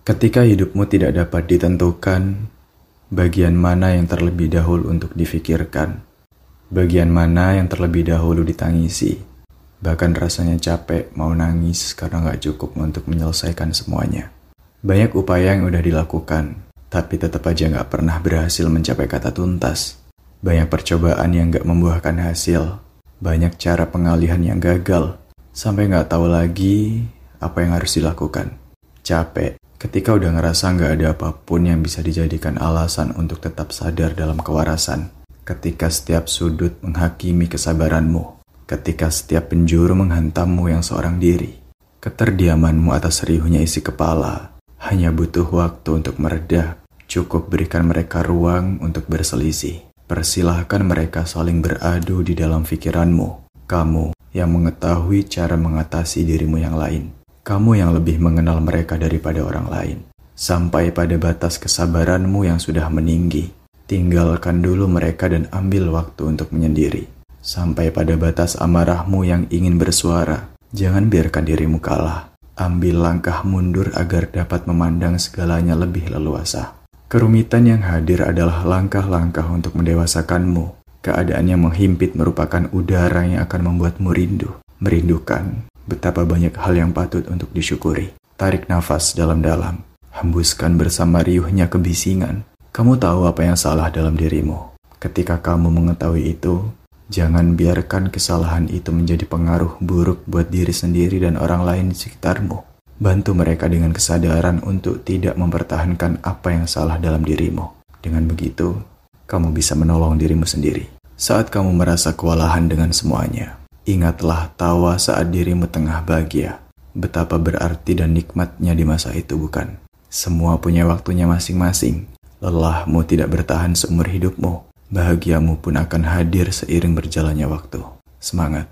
Ketika hidupmu tidak dapat ditentukan, bagian mana yang terlebih dahulu untuk difikirkan, bagian mana yang terlebih dahulu ditangisi, bahkan rasanya capek mau nangis karena gak cukup untuk menyelesaikan semuanya. Banyak upaya yang udah dilakukan, tapi tetap aja gak pernah berhasil mencapai kata tuntas. Banyak percobaan yang gak membuahkan hasil, banyak cara pengalihan yang gagal, sampai gak tahu lagi apa yang harus dilakukan. Capek, Ketika udah ngerasa nggak ada apa pun yang bisa dijadikan alasan untuk tetap sadar dalam kewarasan. Ketika setiap sudut menghakimi kesabaranmu. Ketika setiap penjuru menghantammu yang seorang diri. Keterdiamanmu atas riuhnya isi kepala. Hanya butuh waktu untuk meredah. Cukup berikan mereka ruang untuk berselisih. Persilahkan mereka saling beradu di dalam pikiranmu. Kamu yang mengetahui cara mengatasi dirimu yang lain. Kamu yang lebih mengenal mereka daripada orang lain. Sampai pada batas kesabaranmu yang sudah meninggi. Tinggalkan dulu mereka dan ambil waktu untuk menyendiri. Sampai pada batas amarahmu yang ingin bersuara. Jangan biarkan dirimu kalah. Ambil langkah mundur agar dapat memandang segalanya lebih leluasa. Kerumitan yang hadir adalah langkah-langkah untuk mendewasakanmu. Keadaan yang menghimpit merupakan udara yang akan membuatmu rindu, merindukan, Betapa banyak hal yang patut untuk disyukuri. Tarik nafas dalam-dalam. Hembuskan bersama riuhnya kebisingan. Kamu tahu apa yang salah dalam dirimu. Ketika kamu mengetahui itu, jangan biarkan kesalahan itu menjadi pengaruh buruk buat diri sendiri dan orang lain di sekitarmu. Bantu mereka dengan kesadaran untuk tidak mempertahankan apa yang salah dalam dirimu. Dengan begitu, kamu bisa menolong dirimu sendiri. Saat kamu merasa kewalahan dengan semuanya, Ingatlah tawa saat dirimu tengah bahagia. Betapa berarti dan nikmatnya di masa itu bukan? Semua punya waktunya masing-masing. Lelahmu tidak bertahan seumur hidupmu. Bahagiamu pun akan hadir seiring berjalannya waktu. Semangat!